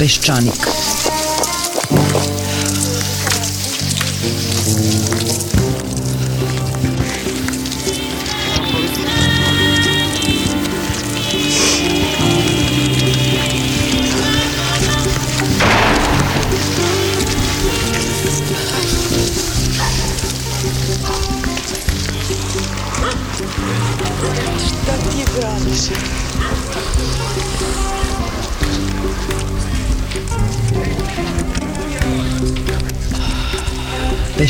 Peščanik.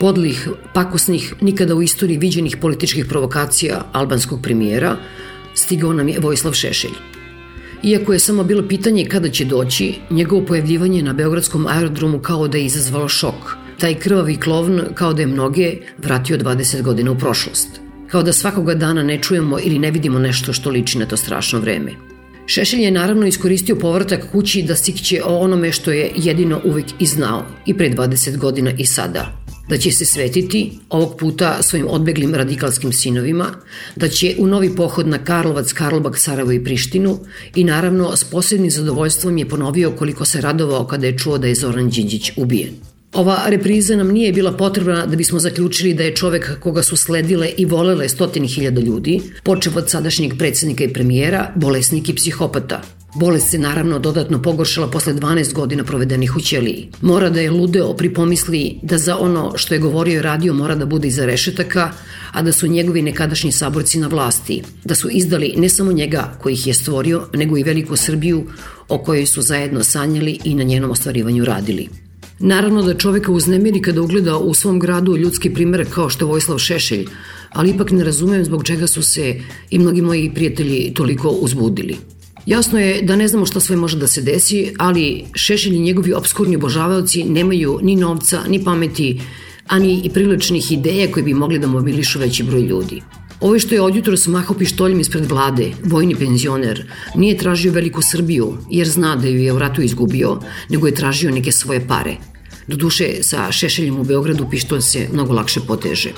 podlih, pakosnih, nikada u istoriji viđenih političkih provokacija albanskog premijera, stigao nam je Vojislav Šešelj. Iako je samo bilo pitanje kada će doći, njegovo pojavljivanje na Beogradskom aerodromu kao da je izazvalo šok. Taj krvavi klovn kao da je mnoge vratio 20 godina u prošlost. Kao da svakoga dana ne čujemo ili ne vidimo nešto što liči na to strašno vreme. Šešelj je naravno iskoristio povratak kući da sikće o onome što je jedino uvek i znao, i pre 20 godina i sada. Da će se svetiti, ovog puta svojim odbeglim radikalskim sinovima, da će u novi pohod na Karlovac, Karlobak, Sarajevo i Prištinu i naravno s posebnim zadovoljstvom je ponovio koliko se radovao kada je čuo da je Zoran Đinđić ubijen. Ova repriza nam nije bila potrebna da bismo zaključili da je čovek koga su sledile i volele stotini hiljada ljudi, počev od sadašnjeg predsednika i premijera, bolesnik i psihopata. Bolest se naravno dodatno pogoršala posle 12 godina provedenih u ćeliji. Mora da je ludeo pri pomisli da za ono što je govorio i radio mora da bude iza rešetaka, a da su njegovi nekadašnji saborci na vlasti, da su izdali ne samo njega koji ih je stvorio, nego i veliku Srbiju o kojoj su zajedno sanjali i na njenom ostvarivanju radili. Naravno da čoveka uznemiri kada ugleda u svom gradu ljudski primer kao što je Vojislav Šešelj, ali ipak ne razumem zbog čega su se i mnogi moji prijatelji toliko uzbudili. Jasno je da ne znamo šta sve može da se desi, ali Šešelj i njegovi obskurni obožavaoci nemaju ni novca, ni pameti, ani i priličnih ideja koje bi mogli da mobilišu veći broj ljudi. Ovo što je odjutro smahao pištoljem ispred vlade, vojni penzioner, nije tražio veliku Srbiju, jer zna da ju je u ratu izgubio, nego je tražio neke svoje pare. Doduše, sa šešeljem u Beogradu pištolj se mnogo lakše poteže.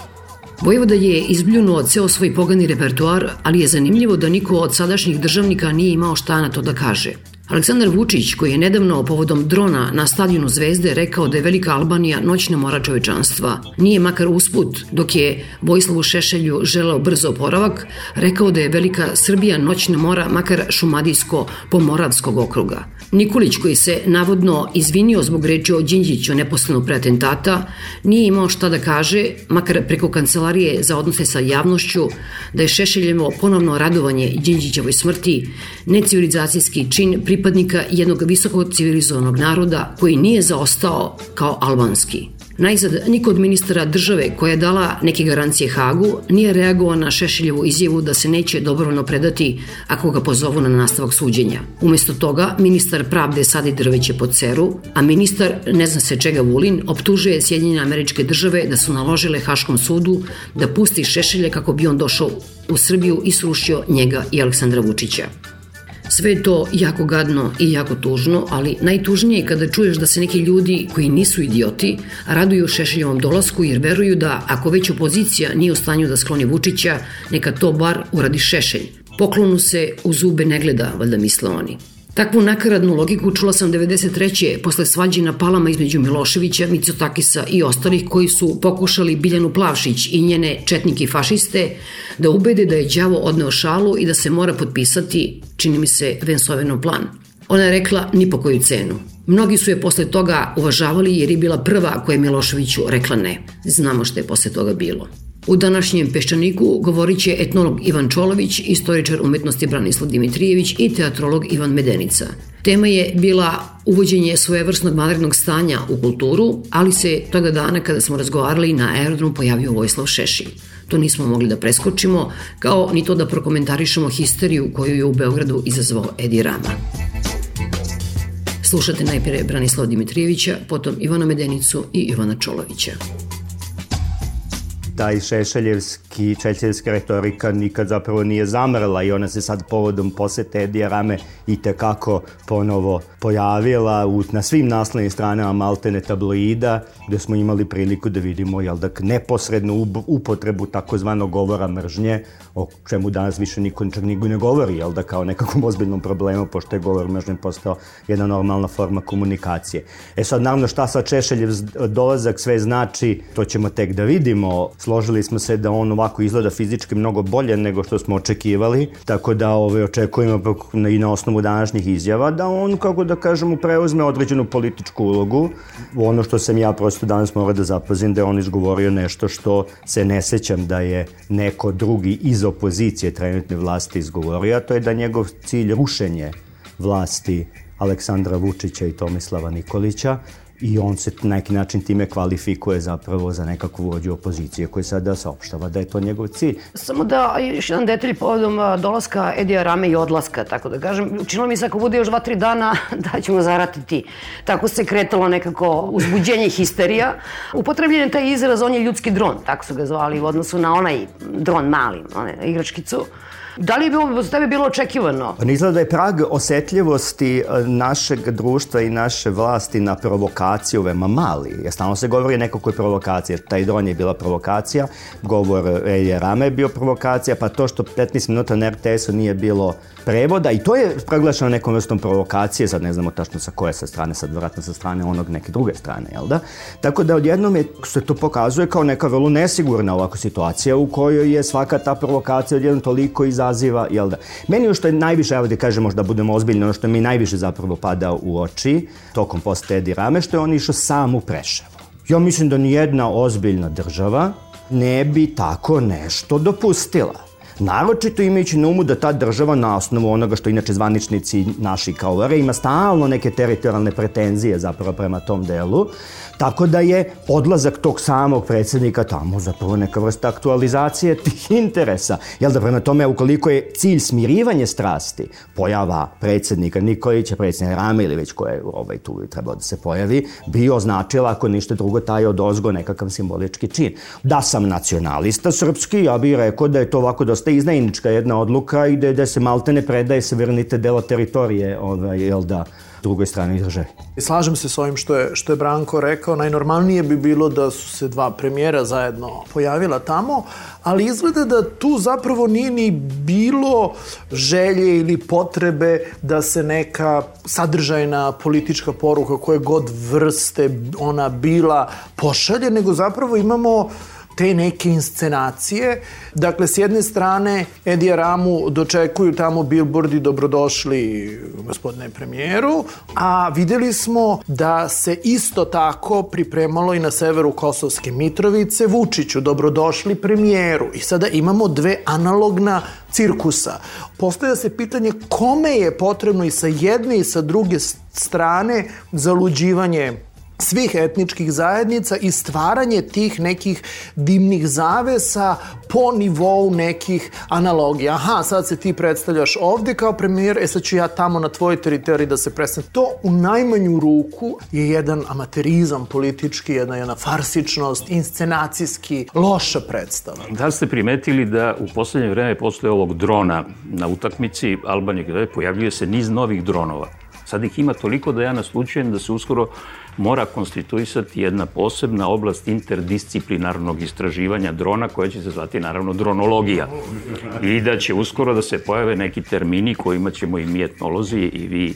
Vojvoda je izbljunuo ceo svoj pogani repertoar, ali je zanimljivo da niko od sadašnjih državnika nije imao šta na to da kaže. Aleksandar Vučić, koji je nedavno povodom drona na stadionu Zvezde rekao da je Velika Albanija noćna mora čovečanstva, nije makar usput, dok je Vojislavu Šešelju želeo brzo oporavak, rekao da je Velika Srbija noćna mora makar šumadijsko-pomoravskog okruga. Nikolić, koji se navodno izvinio zbog reči o Đinđiću neposledno pre atentata, nije imao šta da kaže, makar preko Kancelarije za odnose sa javnošću, da je Šešeljevo ponovno radovanje Đinđićevoj smrti necivilizacijski čin pripadnika jednog visoko civilizovanog naroda koji nije zaostao kao albanski. Najzad, niko od ministara države koja je dala neke garancije Hagu nije reagovao na Šešeljevu izjavu da se neće dobrovoljno predati ako ga pozovu na nastavak suđenja. Umesto toga, ministar pravde Sadi Drveć je pod ceru, a ministar, ne zna se čega Vulin, optužuje Sjedinjene američke države da su naložile Haškom sudu da pusti Šešelje kako bi on došao u Srbiju i srušio njega i Aleksandra Vučića. Sve to jako gadno i jako tužno, ali najtužnije je kada čuješ da se neki ljudi koji nisu idioti raduju Šešeljovom dolasku jer veruju da ako već opozicija nije u stanju da skloni Vučića, neka to bar uradi Šešelj. Poklonu se u zube ne gleda, valjda misle oni. Takvu nakaradnu logiku čula sam 93. posle svađe na palama između Miloševića, Mitsotakisa i ostalih koji su pokušali Biljanu Plavšić i njene četnike fašiste da ubede da je đavo odneo šalu i da se mora potpisati, čini mi se, Vensovenov plan. Ona je rekla ni po koju cenu. Mnogi su je posle toga uvažavali jer je bila prva koja je Miloševiću rekla ne. Znamo što je posle toga bilo. U današnjem Peščaniku govorit će etnolog Ivan Čolović, istoričar umetnosti Branislav Dimitrijević i teatrolog Ivan Medenica. Tema je bila uvođenje svojevrsnog vanrednog stanja u kulturu, ali se toga dana kada smo razgovarali na aerodromu pojavio Vojislav Šešilj. To nismo mogli da preskočimo, kao ni to da prokomentarišemo histeriju koju je u Beogradu izazvao Edi Rama. Slušate najpre Branislav Dimitrijevića, potom Ivana Medenicu i Ivana Čolovića taj šešeljevski, čećeljska retorika nikad zapravo nije zamrla i ona se sad povodom posete Edija Rame i tekako ponovo pojavila u, na svim naslovnim stranama Maltene tabloida, gde smo imali priliku da vidimo jel, da neposrednu upotrebu takozvanog govora mržnje, o čemu danas više niko nigo ne govori, jel da kao nekakvom ozbiljnom problemu, pošto je govor mržnje postao jedna normalna forma komunikacije. E sad, naravno, šta sa Češeljev dolazak sve znači, to ćemo tek da vidimo. Složili smo se da on ovako izgleda fizički mnogo bolje nego što smo očekivali, tako da ove, očekujemo i na osnovu današnjih izjava da on, kako da kažemo, preuzme određenu političku ulogu. Ono što sam ja prosto danas morao da zapazim da je on izgovorio nešto što se ne sećam da je neko drugi iz opozicije trenutne vlasti izgovorio, a to je da njegov cilj rušenje vlasti Aleksandra Vučića i Tomislava Nikolića i on se na neki način time kvalifikuje zapravo za nekakvu vođu opozicije koja sada saopštava da je to njegov cilj. Samo da još jedan detalj povodom dolaska Edija Rame i odlaska, tako da kažem. Učinilo mi se ako bude još dva, tri dana da ćemo zaratiti. Tako se kretalo nekako uzbuđenje histerija. Upotrebljen je taj izraz, on je ljudski dron, tako su ga zvali u odnosu na onaj dron mali, onaj igračkicu. Da li je bilo, za tebe bilo očekivano? Pa izgleda da je prag osetljivosti e, našeg društva i naše vlasti na provokaciju veoma mali. Jer stalno se govori nekako je provokacija. Taj dron je bila provokacija, govor Elje Rame je bio provokacija, pa to što 15 minuta na RTS-u nije bilo prevoda i to je proglašeno nekom vrstom provokacije, sad ne znamo tačno sa koje sa strane, sad vratno sa strane onog neke druge strane, jel da? Tako da odjednom je, se to pokazuje kao neka vrlo nesigurna ovako situacija u kojoj je svaka ta provokacija odjednom toliko izaziva, jel da? Meni što je najviše, evo da kažem, možda budemo ozbiljni, ono što mi najviše zapravo pada u oči tokom poste Edi Rame, što je on išao sam u Preševo. Ja mislim da nijedna ozbiljna država ne bi tako nešto dopustila. Naročito imajući na umu da ta država na osnovu onoga što inače zvaničnici naši kao VR ima stalno neke teritorijalne pretenzije zapravo prema tom delu, tako da je odlazak tog samog predsednika tamo zapravo neka vrsta aktualizacije tih interesa. Jel da prema tome, ukoliko je cilj smirivanje strasti, pojava predsednika Nikolića, predsednika Rame ili već koje ovaj, tu trebao da se pojavi, bi označila, ako ništa drugo, taj od ozgo nekakav simbolički čin. Da sam nacionalista srpski, ja bih rekao da je to ovako dosta iznajnička jedna odluka i da, da se maltene predaje severnite delo teritorije, ovaj, jel da, drugoj strani države. Slažem se s ovim što je, što je Branko rekao. Najnormalnije bi bilo da su se dva premijera zajedno pojavila tamo, ali izgleda da tu zapravo nije ni bilo želje ili potrebe da se neka sadržajna politička poruka koje god vrste ona bila pošalje, nego zapravo imamo te neke inscenacije. Dakle, s jedne strane, Edija Ramu dočekuju tamo billboardi dobrodošli gospodine premijeru, a videli smo da se isto tako pripremalo i na severu Kosovske Mitrovice Vučiću, dobrodošli premijeru. I sada imamo dve analogna cirkusa. Postavlja se pitanje kome je potrebno i sa jedne i sa druge strane zaluđivanje svih etničkih zajednica i stvaranje tih nekih dimnih zavesa po nivou nekih analogija. Aha, sad se ti predstavljaš ovde kao premijer, e sad ću ja tamo na tvojoj teritoriji da se predstavim. To u najmanju ruku je jedan amaterizam politički, jedna, jedna farsičnost, inscenacijski, loša predstava. Da li ste primetili da u poslednje vreme posle ovog drona na utakmici Albanije pojavljuje se niz novih dronova? Sad ih ima toliko da ja naslučujem da se uskoro mora konstituisati jedna posebna oblast interdisciplinarnog istraživanja drona koja će se zvati naravno dronologija. I da će uskoro da se pojave neki termini kojima ćemo i mi etnolozi i vi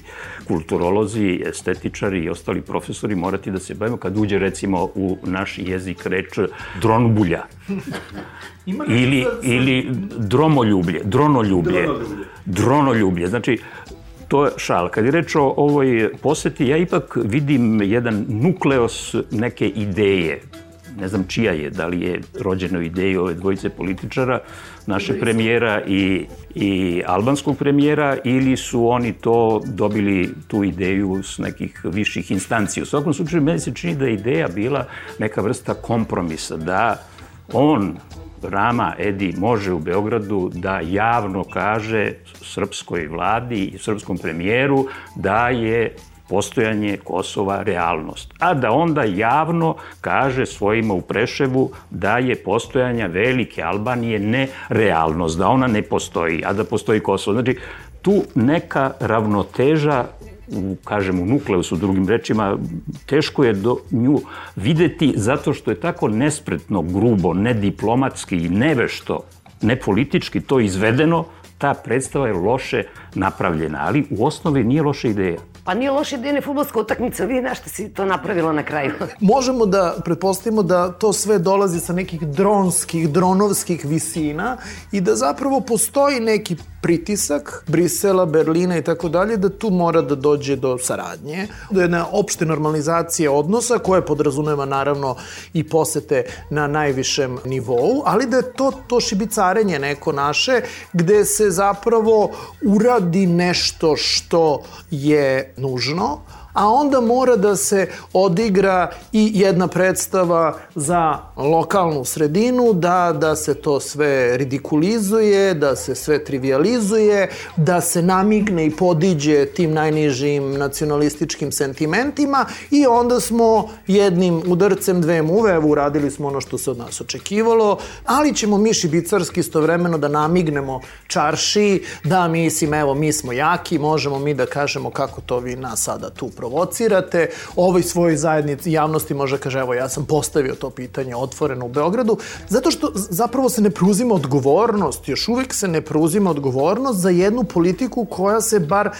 kulturolozi, estetičari i ostali profesori morati da se bavimo kad uđe recimo u naš jezik reč dronbulja. ili, ili dromoljublje, dronoljublje. Dronoljublje. Znači, to je šal. Kad je reč o ovoj poseti, ja ipak vidim jedan nukleos neke ideje. Ne znam čija je, da li je rođeno ideju ove dvojice političara, naše premijera i, i albanskog premijera, ili su oni to dobili tu ideju s nekih viših instancija. U svakom slučaju, meni se čini da je ideja bila neka vrsta kompromisa, da on Rama Edi može u Beogradu da javno kaže srpskoj vladi i srpskom premijeru da je postojanje Kosova realnost. A da onda javno kaže svojima u Preševu da je postojanja velike Albanije nerealnost, da ona ne postoji, a da postoji Kosovo. Znači, tu neka ravnoteža u, kažem, u nukleusu, drugim rečima, teško je do nju videti zato što je tako nespretno, grubo, nediplomatski i nevešto, nepolitički to izvedeno, ta predstava je loše napravljena, ali u osnovi nije loša ideja. Pa nije loša ideja ni futbolska utakmica, vi nešto si to napravilo na kraju. Možemo da pretpostavimo da to sve dolazi sa nekih dronskih, dronovskih visina i da zapravo postoji neki pritisak Brisela, Berlina i tako dalje, da tu mora da dođe do saradnje, do jedne opšte normalizacije odnosa koje podrazumeva naravno i posete na najvišem nivou, ali da je to, to šibicarenje neko naše gde se zapravo uradi nešto što je nužno, a onda mora da se odigra i jedna predstava za lokalnu sredinu, da, da se to sve ridikulizuje, da se sve trivializuje, da se namigne i podiđe tim najnižim nacionalističkim sentimentima i onda smo jednim udarcem dve muve, evo uradili smo ono što se od nas očekivalo, ali ćemo mi šibicarski istovremeno da namignemo čarši, da mislim, evo, mi smo jaki, možemo mi da kažemo kako to vi nas sada tu provocirate, ovoj svojoj zajednici javnosti može kaže, evo ja sam postavio to pitanje otvoreno u Beogradu, zato što zapravo se ne preuzima odgovornost, još uvek se ne preuzima odgovornost za jednu politiku koja se bar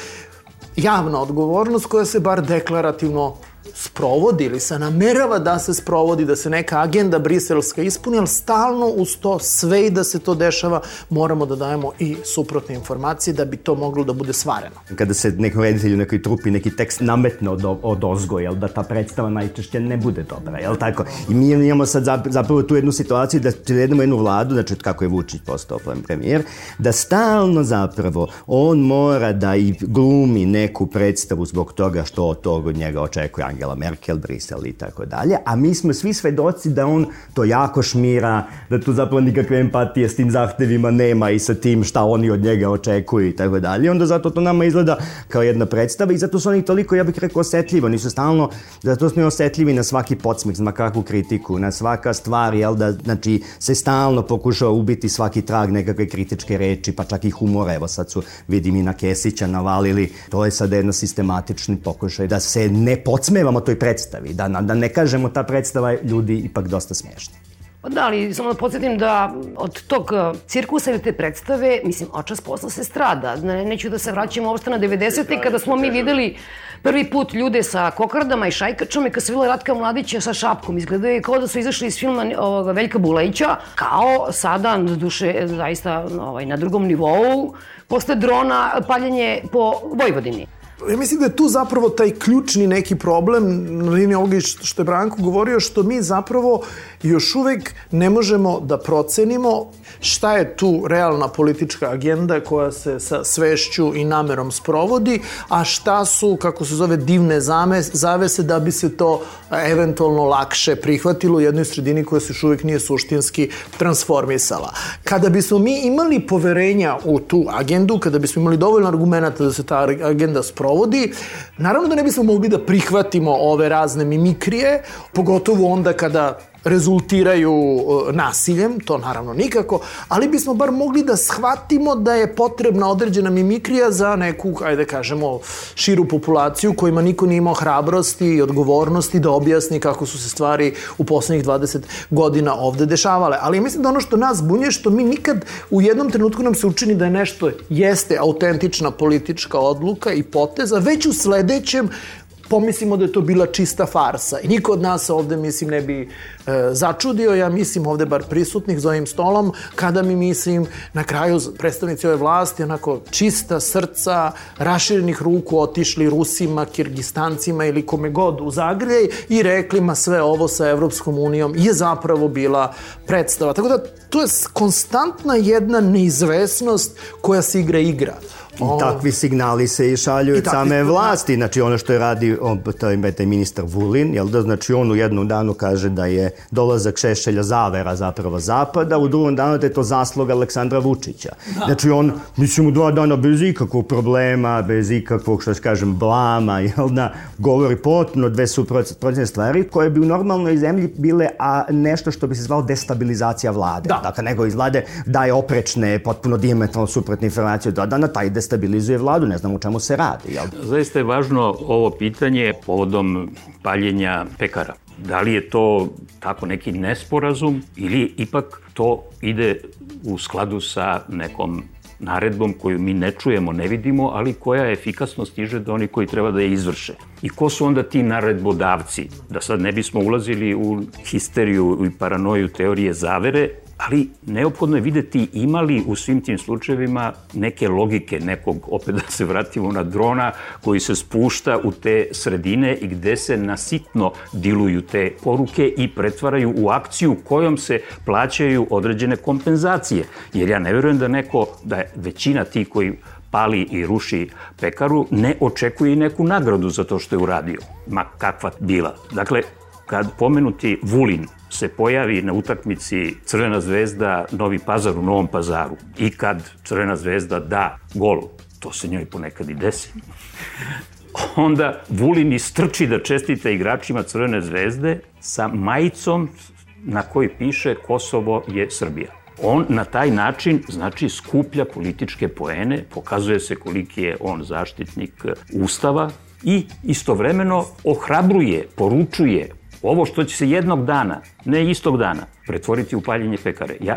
javna odgovornost koja se bar deklarativno sprovodi ili se namerava da se sprovodi, da se neka agenda briselska ispuni, ali stalno uz to sve i da se to dešava moramo da dajemo i suprotne informacije da bi to moglo da bude svareno. Kada se nekom reditelju nekoj trupi neki tekst nametne od, od ozgo, da ta predstava najčešće ne bude dobra, jel tako? I mi imamo sad zapravo tu jednu situaciju da predemo jednu vladu, znači kako je Vučić postao premijer, da stalno zapravo on mora da i glumi neku predstavu zbog toga što od toga od njega očekuje Angela Merkel, Brisel i tako dalje, a mi smo svi svedoci da on to jako šmira, da tu zapravo nikakve empatije s tim zahtevima nema i sa tim šta oni od njega očekuju i tako dalje. Onda zato to nama izgleda kao jedna predstava i zato su oni toliko, ja bih rekao, osetljivo. Oni su stalno, zato smo osetljivi na svaki podsmeh, na kakvu kritiku, na svaka stvar, jel da, znači, se stalno pokušava ubiti svaki trag nekakve kritičke reči, pa čak i humora. Evo sad su, vidim i na Kesića navalili, to je sad jedna sistematični pokušaj da se ne podsmeva uživamo toj predstavi, da, da ne kažemo ta predstava je ljudi ipak dosta smiješna. Pa da, ali samo da podsjetim da od tog uh, cirkusa ili te predstave, mislim, očas posla se strada. Ne, neću da se vraćam uopšte na 90. kada smo mi videli prvi put ljude sa kokardama i šajkačom i kad se videla Ratka Mladića sa šapkom. Izgledaju kao da su izašli iz filma ovoga, Veljka Bulajića, kao sada, duše, zaista ovaj, na drugom nivou, posle drona paljenje po Vojvodini ja mislim da je tu zapravo taj ključni neki problem na liniji ovoga što je Branko govorio, što mi zapravo još uvek ne možemo da procenimo šta je tu realna politička agenda koja se sa svešću i namerom sprovodi, a šta su, kako se zove, divne zames, zavese da bi se to eventualno lakše prihvatilo u jednoj sredini koja se još uvek nije suštinski transformisala. Kada bismo mi imali poverenja u tu agendu, kada bismo imali dovoljno argumenta da se ta agenda sprovodi, naravno da ne bismo mogli da prihvatimo ove razne mimikrije, pogotovo onda kada rezultiraju e, nasiljem, to naravno nikako, ali bismo bar mogli da shvatimo da je potrebna određena mimikrija za neku, ajde kažemo, širu populaciju kojima niko nije imao hrabrosti i odgovornosti da objasni kako su se stvari u poslednjih 20 godina ovde dešavale. Ali mislim da ono što nas bunje, što mi nikad u jednom trenutku nam se učini da je nešto jeste autentična politička odluka i poteza, već u sledećem pomislimo da je to bila čista farsa. I niko od nas ovde, mislim, ne bi začudio, ja mislim ovde bar prisutnih za ovim stolom, kada mi mislim na kraju predstavnici ove vlasti, onako čista srca, raširenih ruku otišli Rusima, Kirgistancima ili kome god u Zagrej i rekli ma sve ovo sa Evropskom unijom je zapravo bila predstava. Tako da to je konstantna jedna neizvesnost koja se igra igra. I takvi signali se i šalju od same vlasti. Znači ono što je radi on, taj, taj ministar Vulin, jel da, znači on u jednom danu kaže da je dolazak Šešelja zavera zapravo zapada, u drugom danu da je to zaslog Aleksandra Vučića. Da. Znači on, mislim, u dva dana bez ikakvog problema, bez ikakvog, što se kažem, blama, jel da, govori potpuno dve suprotne stvari koje bi u normalnoj zemlji bile a nešto što bi se zvalo destabilizacija vlade. Da. Dakle, nego iz vlade daje oprečne, potpuno diametralno suprotne informacije od dana, taj destabilizuje vladu, ne znam u čemu se radi. Jel? Zaista je važno ovo pitanje povodom paljenja pekara. Da li je to tako neki nesporazum ili ipak to ide u skladu sa nekom naredbom koju mi ne čujemo, ne vidimo, ali koja efikasno stiže do onih koji treba da je izvrše. I ko su onda ti naredbodavci? Da sad ne bismo ulazili u histeriju i paranoju teorije zavere, ali neophodno je videti imali u svim tim slučajevima neke logike nekog, opet da se vratimo na drona, koji se spušta u te sredine i gde se nasitno diluju te poruke i pretvaraju u akciju kojom se plaćaju određene kompenzacije. Jer ja ne verujem da neko, da je većina tih koji pali i ruši pekaru, ne očekuje i neku nagradu za to što je uradio, ma kakva bila. Dakle, kad pomenuti Vulin se pojavi na utakmici Crvena zvezda Novi Pazar u Novom Pazaru i kad Crvena zvezda da gol, to se njoj ponekad i desi, onda Vulin istrči da čestita igračima Crvene zvezde sa majicom na koji piše Kosovo je Srbija. On na taj način, znači, skuplja političke poene, pokazuje se koliki je on zaštitnik Ustava i istovremeno ohrabruje, poručuje, Ovo što će se jednog dana, ne istog dana, pretvoriti u paljenje pekare. Ja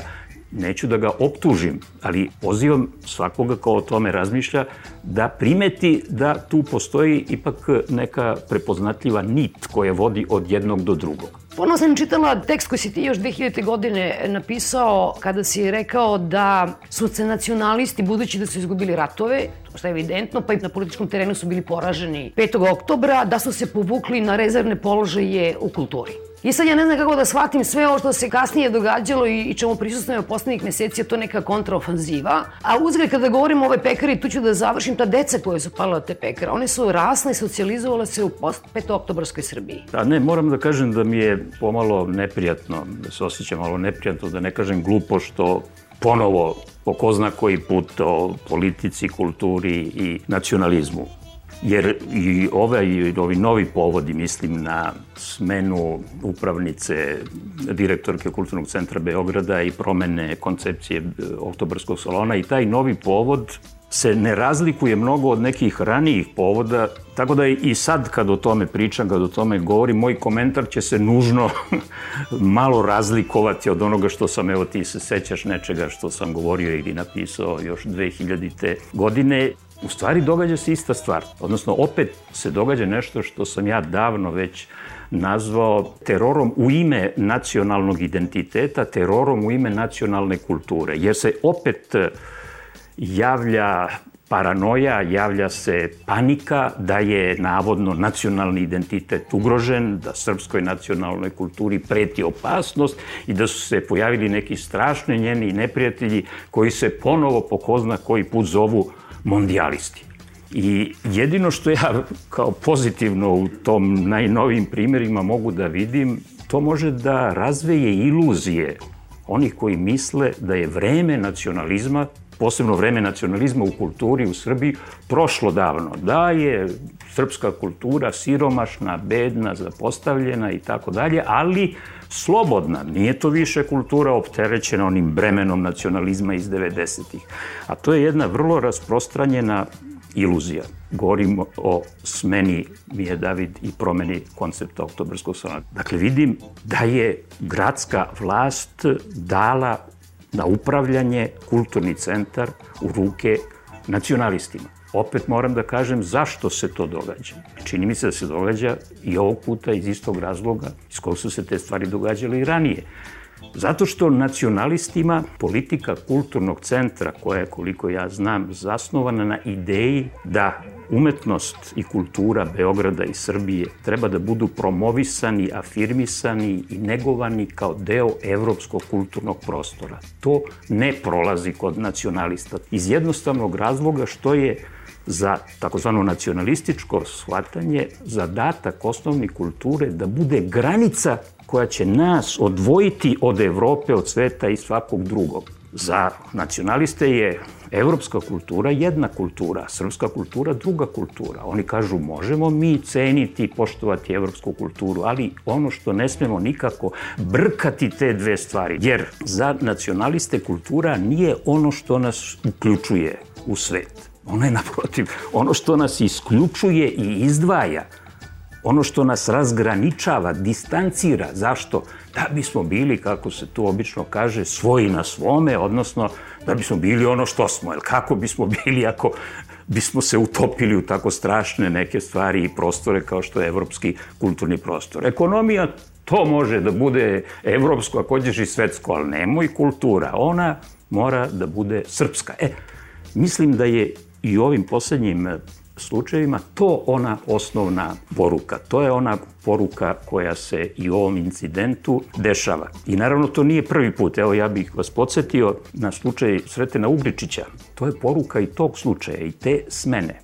neću da ga optužim, ali pozivam svakoga ko o tome razmišlja da primeti da tu postoji ipak neka prepoznatljiva nit koja vodi od jednog do drugog. Ponovno sam čitala tekst koji si ti još 2000. godine napisao kada si rekao da su se nacionalisti, budući da su izgubili ratove, što je evidentno, pa i na političkom terenu su bili poraženi 5. oktobra, da su se povukli na rezervne položaje u kulturi. I sad ja ne znam kako da shvatim sve ovo što se kasnije događalo i, i čemu prisustujemo poslednjih meseci, je to neka kontraofanziva. A uzgled kada govorim o ove pekari, tu ću da završim ta deca koje su pala od te pekare. One su rasle i socijalizovala se u post 5. oktobarskoj Srbiji. Da, ne, moram da kažem da mi je pomalo neprijatno, da se osjećam malo neprijatno, da ne kažem glupo što ponovo po ko zna koji put o politici, kulturi i nacionalizmu jer i ovaj, ovi novi povodi, mislim na smenu upravnice direktorke Kulturnog centra Beograda i promene koncepcije e, oktobarskog salona i taj novi povod se ne razlikuje mnogo od nekih ranijih povoda, tako da i sad kad o tome pričam, kad o tome govorim, moj komentar će se nužno malo razlikovati od onoga što sam, evo ti se sećaš nečega što sam govorio ili napisao još 2000. godine u stvari događa se ista stvar. Odnosno, opet se događa nešto što sam ja davno već nazvao terorom u ime nacionalnog identiteta, terorom u ime nacionalne kulture. Jer se opet javlja paranoja, javlja se panika da je navodno nacionalni identitet ugrožen, da srpskoj nacionalnoj kulturi preti opasnost i da su se pojavili neki strašni njeni neprijatelji koji se ponovo po ko zna koji put zovu mondijalisti. I jedino što ja kao pozitivno u tom najnovijim primjerima mogu da vidim, to može da razveje iluzije onih koji misle da je vreme nacionalizma, posebno vreme nacionalizma u kulturi u Srbiji, prošlo davno. Da je srpska kultura siromašna, bedna, zapostavljena i tako dalje, ali slobodna. Nije to više kultura opterećena onim bremenom nacionalizma iz 90-ih. A to je jedna vrlo rasprostranjena iluzija. Govorim o smeni Mije David i promeni koncepta oktobarskog sonata. Dakle, vidim da je gradska vlast dala na upravljanje kulturni centar u ruke nacionalistima opet moram da kažem zašto se to događa. Čini mi se da se događa i ovog puta iz istog razloga iz kog su se te stvari događale i ranije. Zato što nacionalistima politika kulturnog centra, koja je, koliko ja znam, zasnovana na ideji da umetnost i kultura Beograda i Srbije treba da budu promovisani, afirmisani i negovani kao deo evropskog kulturnog prostora. To ne prolazi kod nacionalista iz jednostavnog razloga što je za takozvano nacionalističko shvatanje zadatak osnovni kulture da bude granica koja će nas odvojiti od Evrope, od sveta i svakog drugog. Za nacionaliste je evropska kultura jedna kultura, srpska kultura druga kultura. Oni kažu možemo mi ceniti i poštovati evropsku kulturu, ali ono što ne smemo nikako brkati te dve stvari. Jer za nacionaliste kultura nije ono što nas uključuje u svet. Ono je naprotiv, ono što nas isključuje i izdvaja ono što nas razgraničava, distancira. Zašto? Da bismo bili, kako se tu obično kaže, svoji na svome, odnosno da bismo bili ono što smo. Jer kako bismo bili ako bismo se utopili u tako strašne neke stvari i prostore kao što je evropski kulturni prostor. Ekonomija to može da bude evropsko, ako hoćeš i svetsko, ali nemoj kultura. Ona mora da bude srpska. E, mislim da je i ovim poslednjim slučajevima to ona osnovna poruka. To je ona poruka koja se i u ovom incidentu dešava. I naravno to nije prvi put. Evo ja bih vas podsjetio na slučaj Sretena Ugričića. To je poruka i tog slučaja i te smene.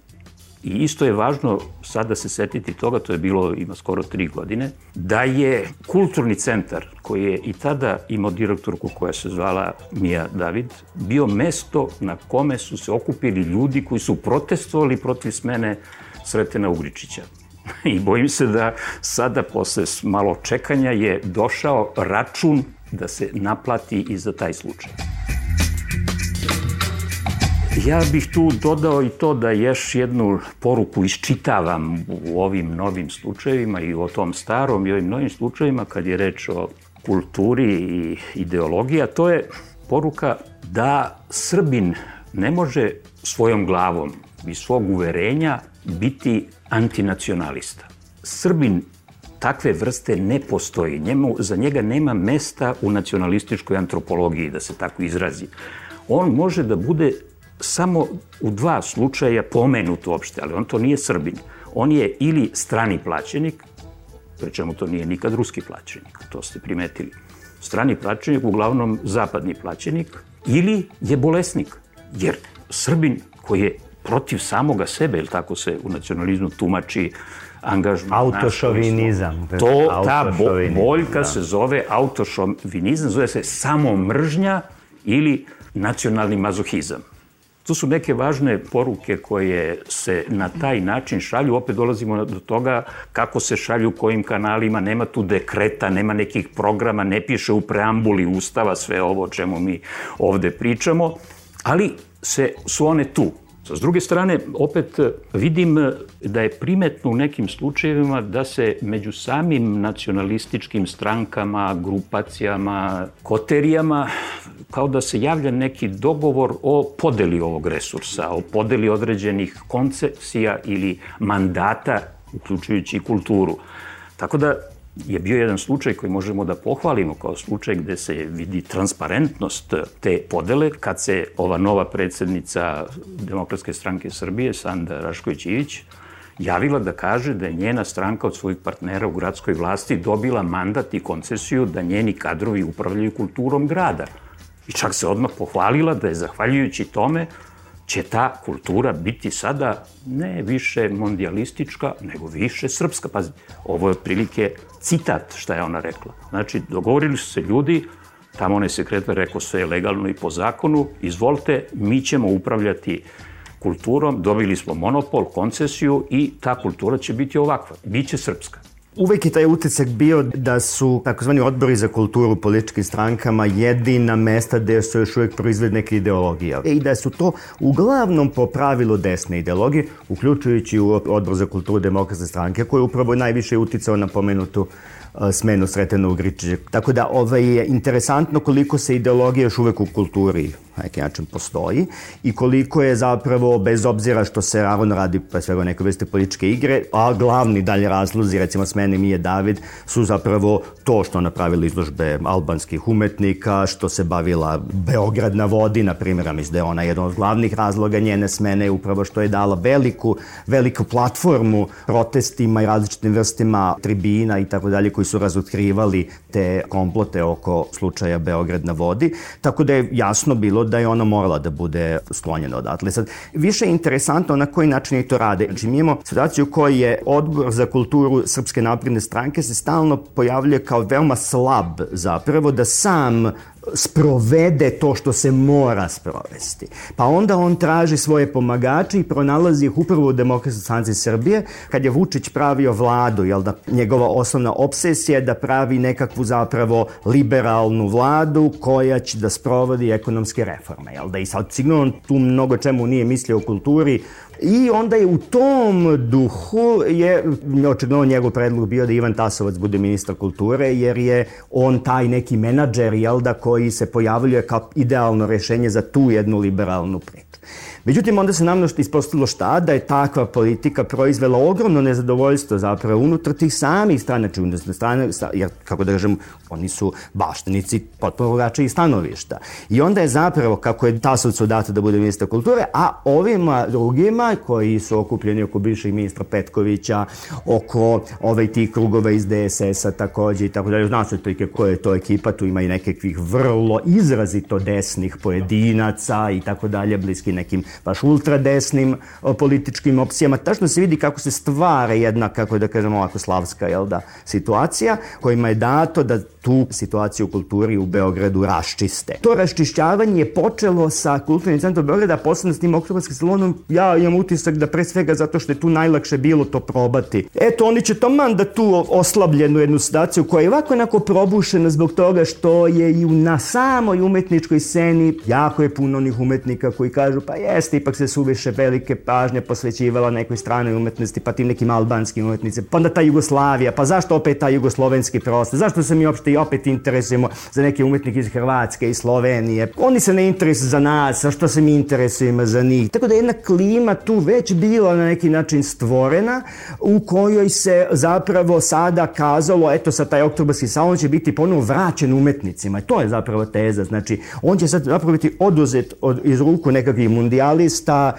I isto je važno sada se setiti toga, to je bilo ima skoro tri godine, da je kulturni centar koji je i tada imao direktorku koja se zvala Mija David, bio mesto na kome su se okupili ljudi koji su protestovali protiv smene Sretena Ugričića. I bojim se da sada, posle malo čekanja, je došao račun da se naplati i za taj slučaj. Ja bih tu dodao i to da još jednu poruku iščitavam u ovim novim slučajevima i o tom starom i ovim novim slučajevima kad je reč o kulturi i ideologiji, a to je poruka da Srbin ne može svojom glavom i svog uverenja biti antinacionalista. Srbin takve vrste ne postoji. Njemu, za njega nema mesta u nacionalističkoj antropologiji, da se tako izrazi. On može da bude samo u dva slučaja pomenut uopšte, ali on to nije Srbin. On je ili strani plaćenik, pričemu to nije nikad ruski plaćenik, to ste primetili. Strani plaćenik, uglavnom zapadni plaćenik, ili je bolesnik, jer Srbin koji je protiv samoga sebe, ili tako se u nacionalizmu tumači angažman. Autošovinizam. To, ta bo, boljka da. se zove autošovinizam, zove se samomržnja ili nacionalni mazohizam. To su neke važne poruke koje se na taj način šalju. Opet dolazimo do toga kako se šalju kojim kanalima. Nema tu dekreta, nema nekih programa, ne piše u preambuli Ustava sve ovo o čemu mi ovde pričamo, ali se, su one tu. S druge strane, opet vidim da je primetno u nekim slučajevima da se među samim nacionalističkim strankama, grupacijama, koterijama kao da se javlja neki dogovor o podeli ovog resursa, o podeli određenih koncepcija ili mandata, uključujući i kulturu. Tako da je bio jedan slučaj koji možemo da pohvalimo kao slučaj gde se vidi transparentnost te podele kad se ova nova predsednica Demokratske stranke Srbije, Sanda Rašković-Ivić, javila da kaže da je njena stranka od svojih partnera u gradskoj vlasti dobila mandat i koncesiju da njeni kadrovi upravljaju kulturom grada. I čak se odmah pohvalila da je zahvaljujući tome će ta kultura biti sada ne više mondialistička, nego više srpska. Pazi, ovo je otprilike citat šta je ona rekla. Znači, dogovorili su se ljudi, tamo onaj sekretar rekao sve je legalno i po zakonu, izvolite, mi ćemo upravljati kulturom, dobili smo monopol, koncesiju i ta kultura će biti ovakva, biće srpska. Uvek je taj utisak bio da su takozvani odbori za kulturu političkim strankama jedina mesta gde su još uvek proizved neke ideologije. I da su to uglavnom po pravilu desne ideologije, uključujući u odbor za kulturu demokratske stranke, koji je upravo najviše uticao na pomenutu smenu Sretena Ugričića. Tako da ovaj, je interesantno koliko se ideologija još uvek u kulturi na neki način postoji i koliko je zapravo, bez obzira što se ravno radi pre svega neke vrste političke igre, a glavni dalje razlozi, recimo s mene Mije David, su zapravo to što napravili izložbe albanskih umetnika, što se bavila Beograd na vodi, na primjer, a mislim da je ona jedan od glavnih razloga njene smene, upravo što je dala veliku, veliku platformu protestima i različitim vrstima tribina i tako dalje, koji su razotkrivali te komplote oko slučaja Beograd na vodi. Tako da je jasno bilo da je ona morala da bude sklonjena odatle. Sad, više je interesantno na koji način je to rade. Znači, mi imamo situaciju u kojoj je odbor za kulturu Srpske napredne stranke se stalno pojavljuje kao veoma slab zapravo da sam sprovede to što se mora sprovesti. Pa onda on traži svoje pomagače i pronalazi ih upravo u Demokratskoj stranci Srbije, kad je Vučić pravio vladu, jel da njegova osnovna obsesija je da pravi nekakvu zapravo liberalnu vladu koja će da sprovodi ekonomske reforme, jel da i sad sigurno tu mnogo čemu nije mislio o kulturi, I onda je u tom duhu je očigledno njegov predlog bio da Ivan Tasovac bude ministar kulture jer je on taj neki menadžer jel da koji se pojavljuje kao idealno rešenje za tu jednu liberalnu priču. Međutim, onda se namno ispostavilo šta, da je takva politika proizvela ogromno nezadovoljstvo zapravo unutar tih samih stranača, unutar strane, jer, kako da kažem, oni su baštenici potpuno drugačijih stanovišta. I onda je zapravo, kako je Tasovcu dato da bude ministar kulture, a ovima drugima koji su okupljeni oko bivšeg ministra Petkovića, oko ove tih krugova iz DSS-a takođe i tako dalje. Zna se to koja je to ekipa, tu ima i nekakvih vrlo izrazito desnih pojedinaca i tako dalje, bliski nekim baš ultradesnim političkim opcijama. Tačno se vidi kako se stvara jedna, kako da kažemo ovako, slavska jel da, situacija kojima je dato da tu situaciju u kulturi u Beogradu raščiste. To raščišćavanje je počelo sa kulturnim centrom Beograda, posebno s tim oktobarskim salonom, ja imam utisak da pre svega zato što je tu najlakše bilo to probati. Eto, oni će taman da tu oslabljenu jednu situaciju koja je ovako onako probušena zbog toga što je i na samoj umetničkoj sceni jako je puno onih umetnika koji kažu pa jeste, ipak se suviše velike pažnje posvećivala nekoj stranoj umetnosti, pa tim nekim albanskim umetnicima, pa onda ta Jugoslavija, pa zašto opet ta jugoslovenski prostor, zašto se mi uopšte i opet interesujemo za neke umetnike iz Hrvatske i Slovenije. Oni se ne interesuju za nas, a što se mi interesujemo za njih. Tako da jedna klima tu već bila na neki način stvorena u kojoj se zapravo sada kazalo, eto sa taj oktobarski salon će biti ponovo vraćen umetnicima. To je zapravo teza. Znači, on će sad zapravo biti oduzet od, iz ruku nekakvih mundijalista,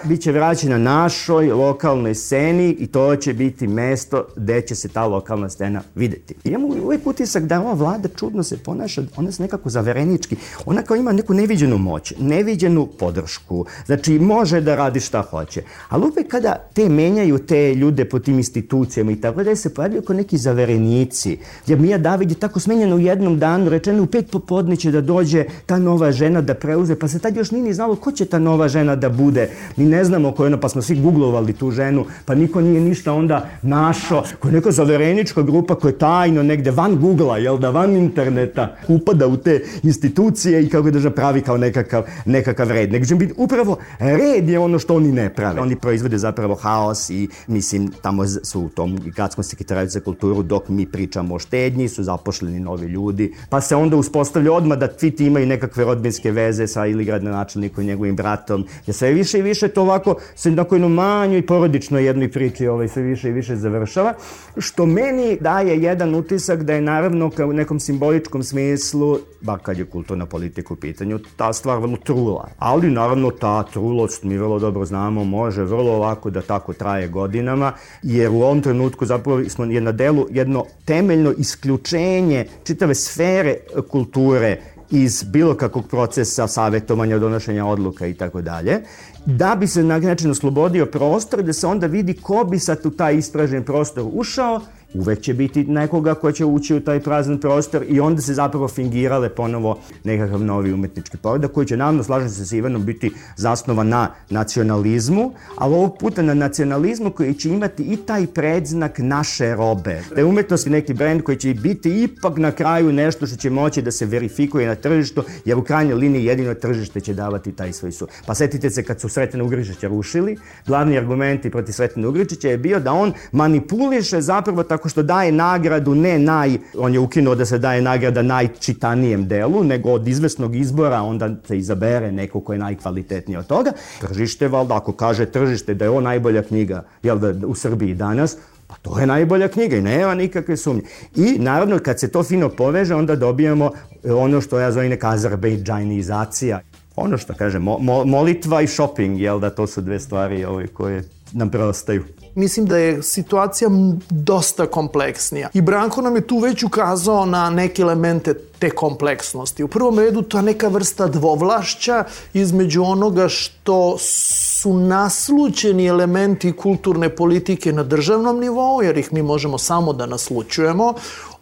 bit će vraćen na našoj lokalnoj sceni i to će biti mesto gde će se ta lokalna scena videti. Imamo uvijek utisak da ova vlada čudno se ponaša, ona se nekako zaverenički, ona kao ima neku neviđenu moć, neviđenu podršku, znači može da radi šta hoće. Ali uvek kada te menjaju te ljude po tim institucijama i tako da se pojavljaju kao neki zaverenici, jer Mija David je tako smenjena u jednom danu, rečeno u pet popodne će da dođe ta nova žena da preuze, pa se tad još nije ni znalo ko će ta nova žena da bude. Mi ne znamo ko je ona, pa smo svi googlovali tu ženu, pa niko nije ništa onda našo, ko je neka zaverenička grupa koja je tajno negde van Google-a, jel da, van interneta upada u te institucije i kako da pravi kao nekakav, nekakav red. Nego će biti upravo red je ono što oni ne prave. Oni proizvode zapravo haos i mislim tamo su u tom gradskom sekretaraju za kulturu dok mi pričamo o štednji su zapošljeni novi ljudi pa se onda uspostavlja odmah da svi ti imaju nekakve rodbinske veze sa ili gradonačelnikom i njegovim bratom. Ja sve više i više to ovako se na kojoj manjoj porodičnoj jednoj priči ovaj, sve više i više završava što meni daje jedan utisak da je naravno kao nekom simboličkom smislu, ba kad je kulturna politika u pitanju, ta stvar vrlo trula. Ali naravno ta trulost, mi vrlo dobro znamo, može vrlo lako da tako traje godinama, jer u ovom trenutku zapravo smo je na delu jedno temeljno isključenje čitave sfere kulture iz bilo kakvog procesa savjetovanja, donošenja odluka i tako dalje, da bi se na način oslobodio prostor, da se onda vidi ko bi sad u taj ispražen prostor ušao uvek će biti nekoga ko će ući u taj prazan prostor i onda se zapravo fingirale ponovo nekakav novi umetnički poredak koji će naravno, slažem se sa Ivanom, biti zasnovan na nacionalizmu, ali ovog puta na nacionalizmu koji će imati i taj predznak naše robe. Da je umetnost neki brend koji će biti ipak na kraju nešto što će moći da se verifikuje na tržištu, jer u krajnjoj liniji jedino tržište će davati taj svoj su. Pa setite se kad su Sretena Ugričića rušili, glavni argumenti protiv Sretena Ugričića je bio da on manipuliše zapravo tako tako što daje nagradu ne naj, on je ukinuo da se daje nagrada najčitanijem delu, nego od izvesnog izbora onda se izabere neko ko je najkvalitetniji od toga. Tržište, valjda, ako kaže tržište da je ovo najbolja knjiga jel da, u Srbiji danas, Pa to je najbolja knjiga i nema nikakve sumnje. I naravno kad se to fino poveže onda dobijamo ono što ja zovem neka azerbejdžanizacija. Ono što kaže, mo, mo, molitva i shopping, jel da to su dve stvari ove koje nam preostaju. Mislim da je situacija dosta kompleksnija. I Branko nam je tu već ukazao na neke elemente te kompleksnosti. U prvom redu to je neka vrsta dvovlašća između onoga što su naslućeni elementi kulturne politike na državnom nivou, jer ih mi možemo samo da naslućujemo,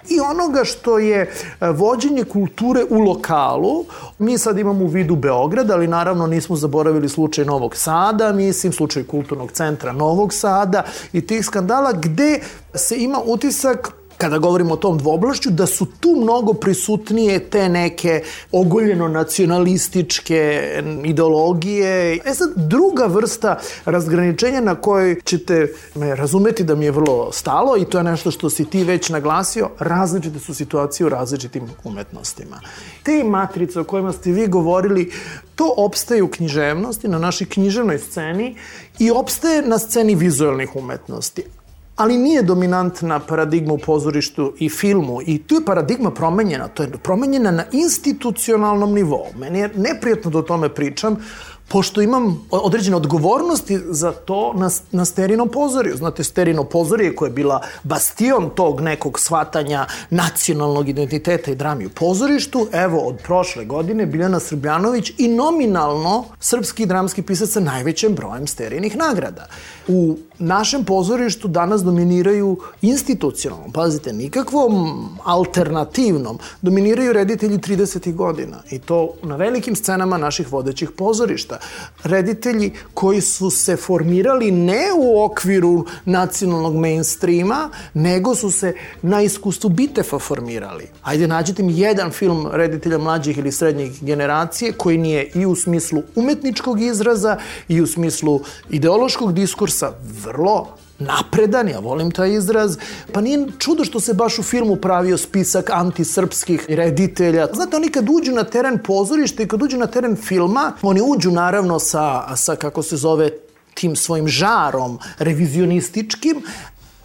i onoga što je e, vođenje kulture u lokalu. Mi sad imamo u vidu Beograd, ali naravno nismo zaboravili slučaj Novog Sada, mislim slučaj kulturnog centra Novog Sada i tih skandala gde se ima utisak kada govorimo o tom dvoblašću, da su tu mnogo prisutnije te neke ogoljeno nacionalističke ideologije. E sad, druga vrsta razgraničenja na kojoj ćete me razumeti da mi je vrlo stalo i to je nešto što si ti već naglasio, različite su situacije u različitim umetnostima. Te matrice o kojima ste vi govorili, to opstaje u književnosti, na našoj književnoj sceni i opstaje na sceni vizualnih umetnosti ali nije dominantna paradigma u pozorištu i filmu i tu je paradigma promenjena, to je promenjena na institucionalnom nivou. Meni je neprijatno da o tome pričam, pošto imam određene odgovornosti za to na, na Sterinom pozoriju. Znate, Sterino pozorije koje je bila bastion tog nekog shvatanja nacionalnog identiteta i drami u pozorištu, evo, od prošle godine Biljana Srbljanović i nominalno srpski dramski pisac sa najvećim brojem Sterinih nagrada. U našem pozorištu danas dominiraju institucionalno, pazite, nikakvom alternativnom, dominiraju reditelji 30. godina i to na velikim scenama naših vodećih pozorišta. Reditelji koji su se formirali ne u okviru nacionalnog mainstreama, nego su se na iskustvu Bitefa formirali. Ajde, nađite mi jedan film reditelja mlađih ili srednjih generacije koji nije i u smislu umetničkog izraza i u smislu ideološkog diskursa vrlo napredan, ja volim taj izraz, pa nije čudo što se baš u filmu pravio spisak antisrpskih reditelja. Znate, oni kad uđu na teren pozorišta i kad uđu na teren filma, oni uđu naravno sa, sa kako se zove, tim svojim žarom revizionističkim,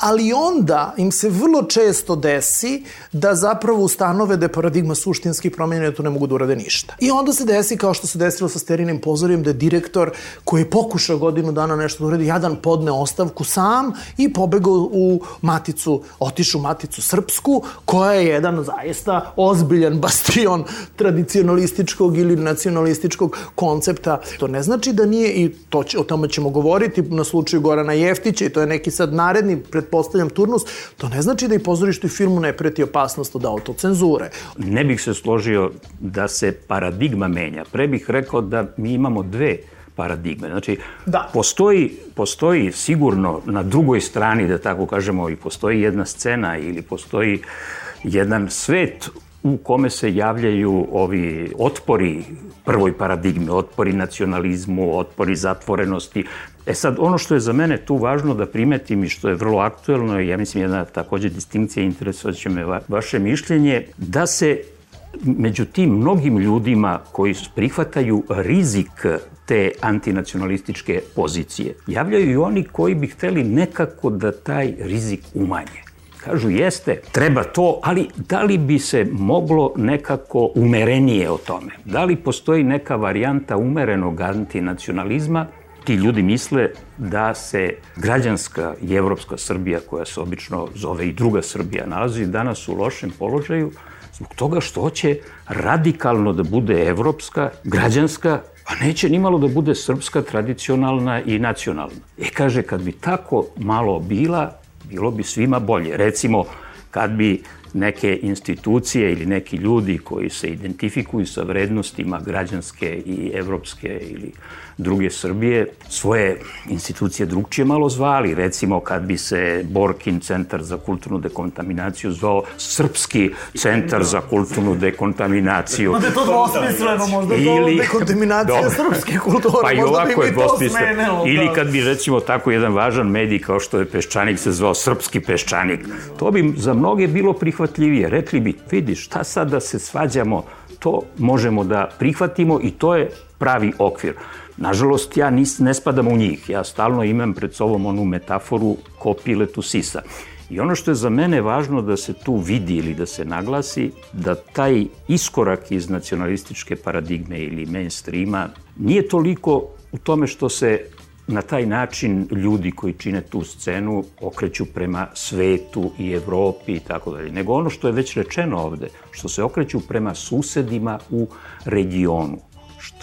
ali onda im se vrlo često desi da zapravo ustanove da je paradigma suštinski promenjena da tu ne mogu da urade ništa. I onda se desi kao što se desilo sa Sterinim pozorijem da je direktor koji je pokušao godinu dana nešto da uradi, jadan podne ostavku sam i pobegao u maticu, otišu maticu srpsku, koja je jedan zaista ozbiljan bastion tradicionalističkog ili nacionalističkog koncepta. To ne znači da nije, i to će, o tome ćemo govoriti na slučaju Gorana Jeftića i to je neki sad naredni pred pretpostavljam turnus, to ne znači da i pozorištu i filmu ne preti opasnost od autocenzure. Ne bih se složio da se paradigma menja. Pre bih rekao da mi imamo dve paradigme. Znači, da. postoji, postoji sigurno na drugoj strani, da tako kažemo, i postoji jedna scena ili postoji jedan svet u kome se javljaju ovi otpori prvoj paradigmi, otpori nacionalizmu, otpori zatvorenosti. E sad, ono što je za mene tu važno da primetim i što je vrlo aktuelno, ja mislim jedna takođe distinkcija, interesovat će me va, vaše mišljenje, da se među tim mnogim ljudima koji prihvataju rizik te antinacionalističke pozicije, javljaju i oni koji bi hteli nekako da taj rizik umanje. Kažu, jeste, treba to, ali da li bi se moglo nekako umerenije o tome? Da li postoji neka varijanta umerenog antinacionalizma ti ljudi misle da se građanska i evropska Srbija, koja se obično zove i druga Srbija, nalazi danas u lošem položaju zbog toga što hoće radikalno da bude evropska, građanska, a neće ni malo da bude srpska, tradicionalna i nacionalna. E, kaže, kad bi tako malo bila, bilo bi svima bolje. Recimo, kad bi neke institucije ili neki ljudi koji se identifikuju sa vrednostima građanske i evropske ili druge Srbije svoje institucije drugčije malo zvali. Recimo kad bi se Borkin centar za kulturnu dekontaminaciju zvao Srpski centar za kulturnu dekontaminaciju. Možda je to dvosmisleno, možda je to Ili, dekontaminacija dobro, srpske kulture, pa i ovako je smenilo. Ili kad bi recimo tako jedan važan medij kao što je Peščanik se zvao Srpski Peščanik, to bi za mnoge bilo prihvatljivije. Rekli bi, vidi šta sad da se svađamo, to možemo da prihvatimo i to je pravi okvir. Nažalost, ja nis, ne spadam u njih. Ja stalno imam pred sobom onu metaforu ko piletu sisa. I ono što je za mene važno da se tu vidi ili da se naglasi, da taj iskorak iz nacionalističke paradigme ili mainstreama nije toliko u tome što se na taj način ljudi koji čine tu scenu okreću prema svetu i Evropi i tako dalje, nego ono što je već rečeno ovde, što se okreću prema susedima u regionu,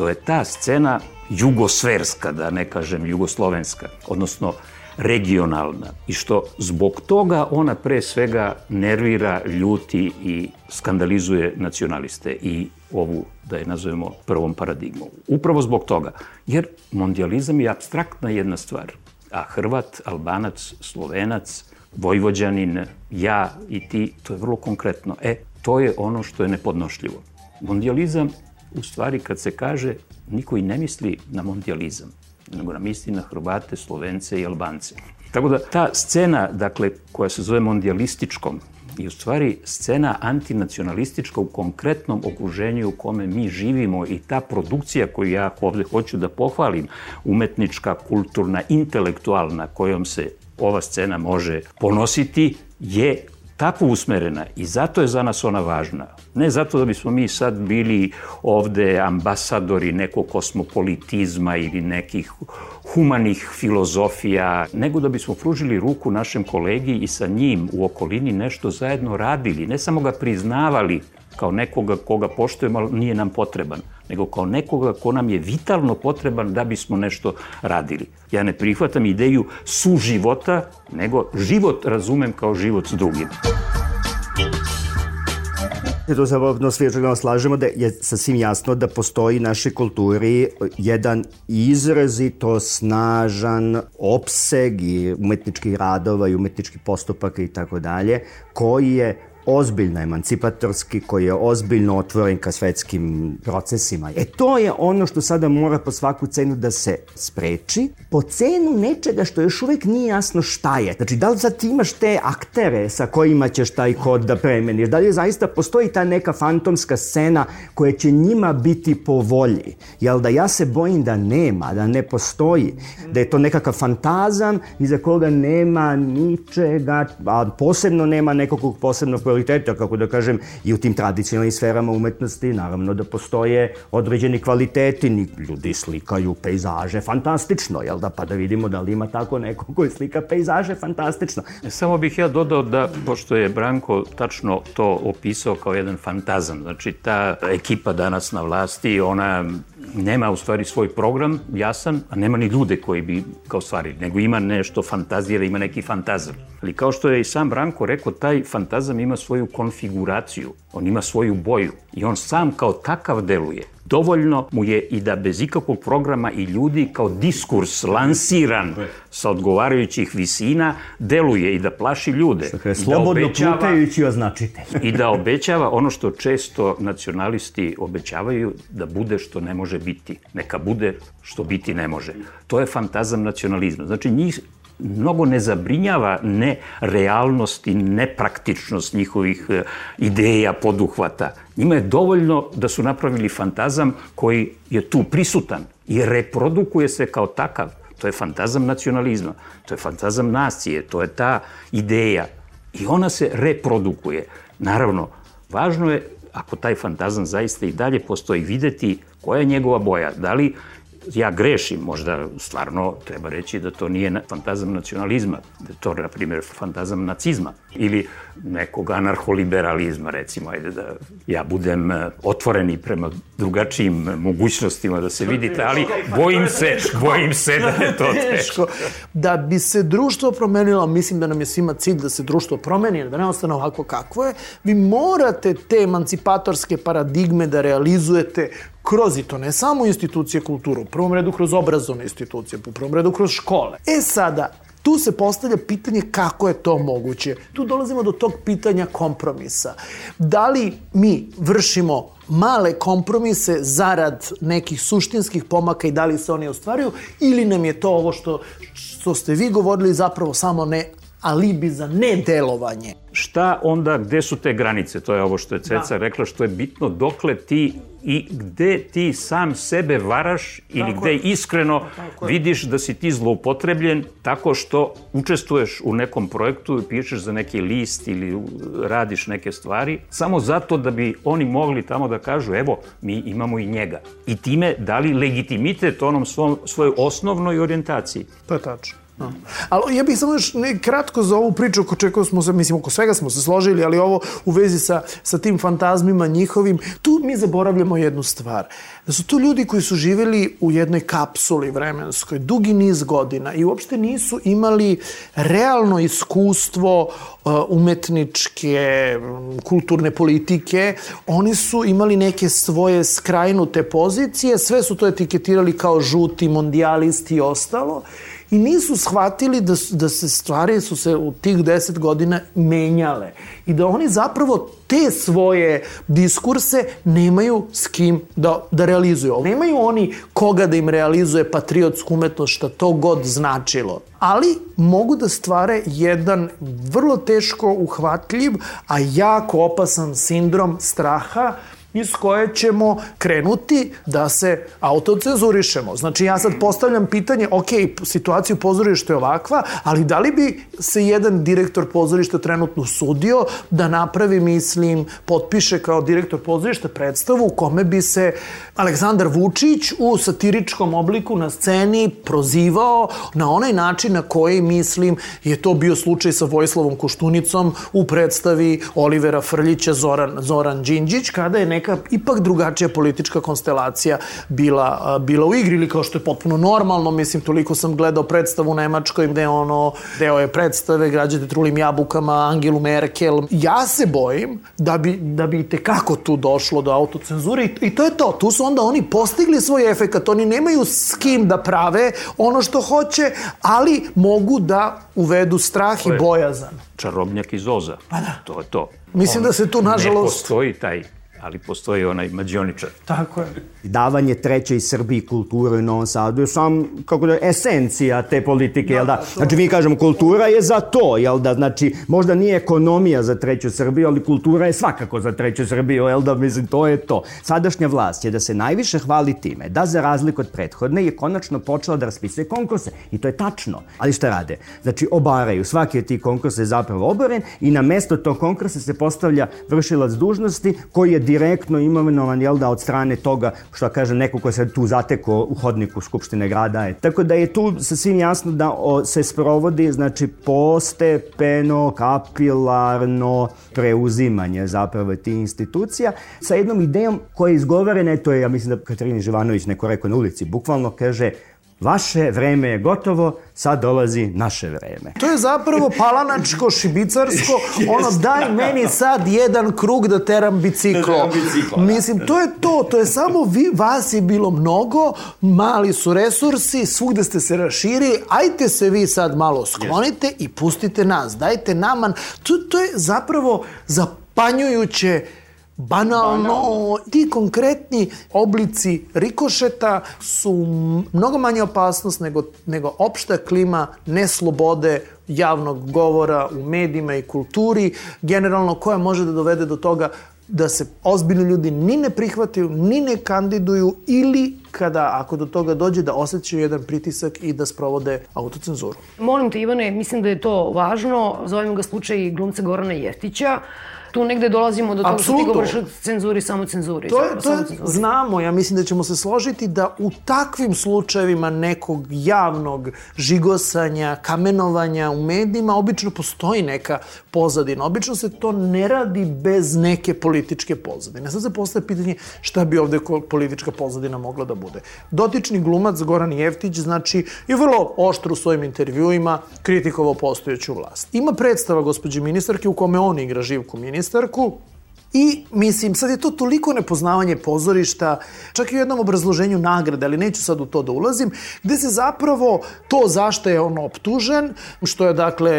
što je ta scena jugosverska, da ne kažem jugoslovenska, odnosno regionalna i što zbog toga ona pre svega nervira, ljuti i skandalizuje nacionaliste i ovu, da je nazovemo, prvom paradigmom. Upravo zbog toga. Jer mondializam je abstraktna jedna stvar. A Hrvat, Albanac, Slovenac, Vojvođanin, ja i ti, to je vrlo konkretno. E, to je ono što je nepodnošljivo. Mondializam, u stvari, kad se kaže, niko i ne misli na mondializam nego na misli na Hrvate, Slovence i Albance. Tako da ta scena, dakle, koja se zove mondialističkom, i u stvari scena antinacionalistička u konkretnom okruženju u kome mi živimo i ta produkcija koju ja ovde hoću da pohvalim, umetnička, kulturna, intelektualna, kojom se ova scena može ponositi, je tako usmerena i zato je za nas ona važna. Ne zato da bismo mi sad bili ovde ambasadori nekog kosmopolitizma ili nekih humanih filozofija, nego da bismo pružili ruku našem kolegi i sa njim u okolini nešto zajedno radili, ne samo ga priznavali kao nekoga koga poštujemo, ali nije nam potreban, nego kao nekoga ko nam je vitalno potreban da bismo nešto radili. Ja ne prihvatam ideju suživota, nego život razumem kao život s drugim. To se zapravo svi očigledno slažemo da je sasvim jasno da postoji u našoj kulturi jedan izrazito snažan opseg i umetničkih radova i umetničkih postupaka i tako dalje, koji je ozbiljno emancipatorski, koji je ozbiljno otvoren ka svetskim procesima. E to je ono što sada mora po svaku cenu da se spreči, po cenu nečega što još uvek nije jasno šta je. Znači, da li sad ti imaš te aktere sa kojima ćeš taj kod da premeniš? Da li zaista postoji ta neka fantomska scena koja će njima biti po volji? Jel da ja se bojim da nema, da ne postoji, da je to nekakav fantazam iza koga nema ničega, a posebno nema nekog posebnog kvaliteta, kako da kažem, i u tim tradicionalnim sferama umetnosti, naravno da postoje određeni kvaliteti, ljudi slikaju pejzaže fantastično, jel da, pa da vidimo da li ima tako neko koji slika pejzaže fantastično. Samo bih ja dodao da, pošto je Branko tačno to opisao kao jedan fantazam, znači ta ekipa danas na vlasti, ona nema u stvari svoj program jasan, a nema ni ljude koji bi ga ostvarili, nego ima nešto fantazije, ima neki fantazam. Ali kao što je i sam Branko rekao, taj fantazam ima svoju konfiguraciju, on ima svoju boju i on sam kao takav deluje. Dovoljno mu je i da bez ikakvog programa i ljudi kao diskurs lansiran sa odgovarajućih visina deluje i da plaši ljude. Dakle, slobodno da obećava, plutajući označitelj. I da obećava ono što često nacionalisti obećavaju, da bude što ne može biti. Neka bude što biti ne može. To je fantazam nacionalizma. Znači, njih mnogo ne zabrinjava ne realnost i nepraktičnost njihovih e, ideja, poduhvata. Njima je dovoljno da su napravili fantazam koji je tu prisutan i reprodukuje se kao takav. To je fantazam nacionalizma, to je fantazam nacije, to je ta ideja. I ona se reprodukuje. Naravno, važno je, ako taj fantazam zaista i dalje postoji, videti koja je njegova boja. Da li ja grešim, možda stvarno treba reći da to nije fantazam nacionalizma, da je to, na primjer, fantazam nacizma ili nekog anarholiberalizma, recimo, ajde da ja budem e, otvoreni prema drugačijim mogućnostima da se vidite, ali bojim se, bojim se da je to teško. Da bi se društvo promenilo, mislim da nam je svima cilj da se društvo promeni, da ne ostane ovako kakvo je, vi morate te emancipatorske paradigme da realizujete kroz i to ne samo institucije kulture, u prvom redu kroz obrazovne institucije, u prvom redu kroz škole. E sada, Tu se postavlja pitanje kako je to moguće. Tu dolazimo do tog pitanja kompromisa. Da li mi vršimo male kompromise zarad nekih suštinskih pomaka i da li se oni ostvaruju ili nam je to ovo što, što ste vi govorili zapravo samo ne alibi za nedelovanje. Šta onda, gde su te granice? To je ovo što je Ceca da. rekla, što je bitno, dokle ti i gde ti sam sebe varaš ili tako gde je. iskreno tako vidiš da si ti zloupotrebljen tako što učestvuješ u nekom projektu i pišeš za neki list ili radiš neke stvari, samo zato da bi oni mogli tamo da kažu evo, mi imamo i njega. I time dali legitimitet onom svom, svojoj osnovnoj orijentaciji. To je tačno. Ali ja bih samo još ne, kratko za ovu priču oko čega smo se, mislim, oko svega smo se složili, ali ovo u vezi sa, sa tim fantazmima njihovim, tu mi zaboravljamo jednu stvar. Da su to ljudi koji su živeli u jednoj kapsuli vremenskoj dugi niz godina i uopšte nisu imali realno iskustvo uh, umetničke, kulturne politike. Oni su imali neke svoje skrajnute pozicije, sve su to etiketirali kao žuti, mondijalisti i ostalo i nisu shvatili da, da se stvari su se u tih deset godina menjale i da oni zapravo te svoje diskurse nemaju s kim da, da realizuju. Nemaju oni koga da im realizuje patriotsku umetnost, šta to god značilo. Ali mogu da stvare jedan vrlo teško uhvatljiv, a jako opasan sindrom straha, iz koje ćemo krenuti da se autocenzurišemo. Znači ja sad postavljam pitanje, ok, situacija u pozorištu je ovakva, ali da li bi se jedan direktor pozorišta trenutno sudio da napravi, mislim, potpiše kao direktor pozorišta predstavu u kome bi se Aleksandar Vučić u satiričkom obliku na sceni prozivao na onaj način na koji, mislim, je to bio slučaj sa Vojslavom Koštunicom u predstavi Olivera Frljića Zoran, Zoran Đinđić, kada je neka ipak drugačija politička konstelacija bila, bila u igri ili kao što je potpuno normalno, mislim, toliko sam gledao predstavu u Nemačkoj gde ono, deo je predstave, građate trulim jabukama, Angelu Merkel. Ja se bojim da bi, da bi te kako tu došlo do autocenzure i, i to je to. Tu su onda oni postigli svoj efekat, oni nemaju s kim da prave ono što hoće, ali mogu da uvedu strah i bojazan. Čarobnjak iz Oza. Pa da. To je to. Mislim On, da se tu, nažalost... Ne postoji taj ali postoji onaj mađioničar. Tako je. Davanje trećoj Srbiji kulture u Novom Sadu je sam, kako da, esencija te politike, da, jel da? da znači, mi kažemo, kultura je za to, jel da? Znači, možda nije ekonomija za treću Srbiju, ali kultura je svakako za treću Srbiju, jel da? Mislim, to je to. Sadašnja vlast je da se najviše hvali time, da za razliku od prethodne je konačno počela da raspisuje konkurse. I to je tačno. Ali šta rade? Znači, obaraju. Svaki od tih konkursa je zapravo oboren i na mesto tog konkursa se postavlja vršilac dužnosti koji je direktno imenovan, jel da, od strane toga, što kaže, neko ko se tu zateko u hodniku Skupštine grada. Je. Tako da je tu sasvim jasno da o, se sprovodi, znači, postepeno, kapilarno preuzimanje zapravo ti institucija sa jednom idejom koja je izgovorena, to je, ja mislim da Katarini Živanović neko rekao na ulici, bukvalno kaže, vaše vreme je gotovo, sad dolazi naše vreme. To je zapravo palanačko, šibicarsko, ono daj meni sad jedan krug da teram biciklo. Da biciklo da. Mislim, to je to, to je samo vi, vas je bilo mnogo, mali su resursi, svugde ste se raširili, ajte se vi sad malo sklonite i pustite nas, dajte naman. To, to je zapravo zapanjujuće banalno, ti konkretni oblici rikošeta su mnogo manje opasnost nego, nego opšta klima neslobode javnog govora u medijima i kulturi, generalno koja može da dovede do toga da se ozbiljni ljudi ni ne prihvataju, ni ne kandiduju ili kada, ako do toga dođe, da osjećaju jedan pritisak i da sprovode autocenzuru. Molim te, Ivane, mislim da je to važno. Zovem ga slučaj glumca Gorana Jeftića Tu negde dolazimo do toga što ti govoriš o cenzuri, samo cenzuri. To je, to je, samo cenzuri. znamo, ja mislim da ćemo se složiti da u takvim slučajevima nekog javnog žigosanja, kamenovanja u medijima obično postoji neka pozadina. Obično se to ne radi bez neke političke pozadine. Sad se postaje pitanje šta bi ovde politička pozadina mogla da bude. Dotični glumac Goran Jeftić, znači, je vrlo oštro u svojim intervjuima kritikovao postojeću vlast. Ima predstava gospođe ministarke u kome on igra živku министр Ку. I, mislim, sad je to toliko nepoznavanje pozorišta, čak i u jednom obrazloženju nagrade, ali neću sad u to da ulazim, gde se zapravo to zašto je on optužen, što je, dakle,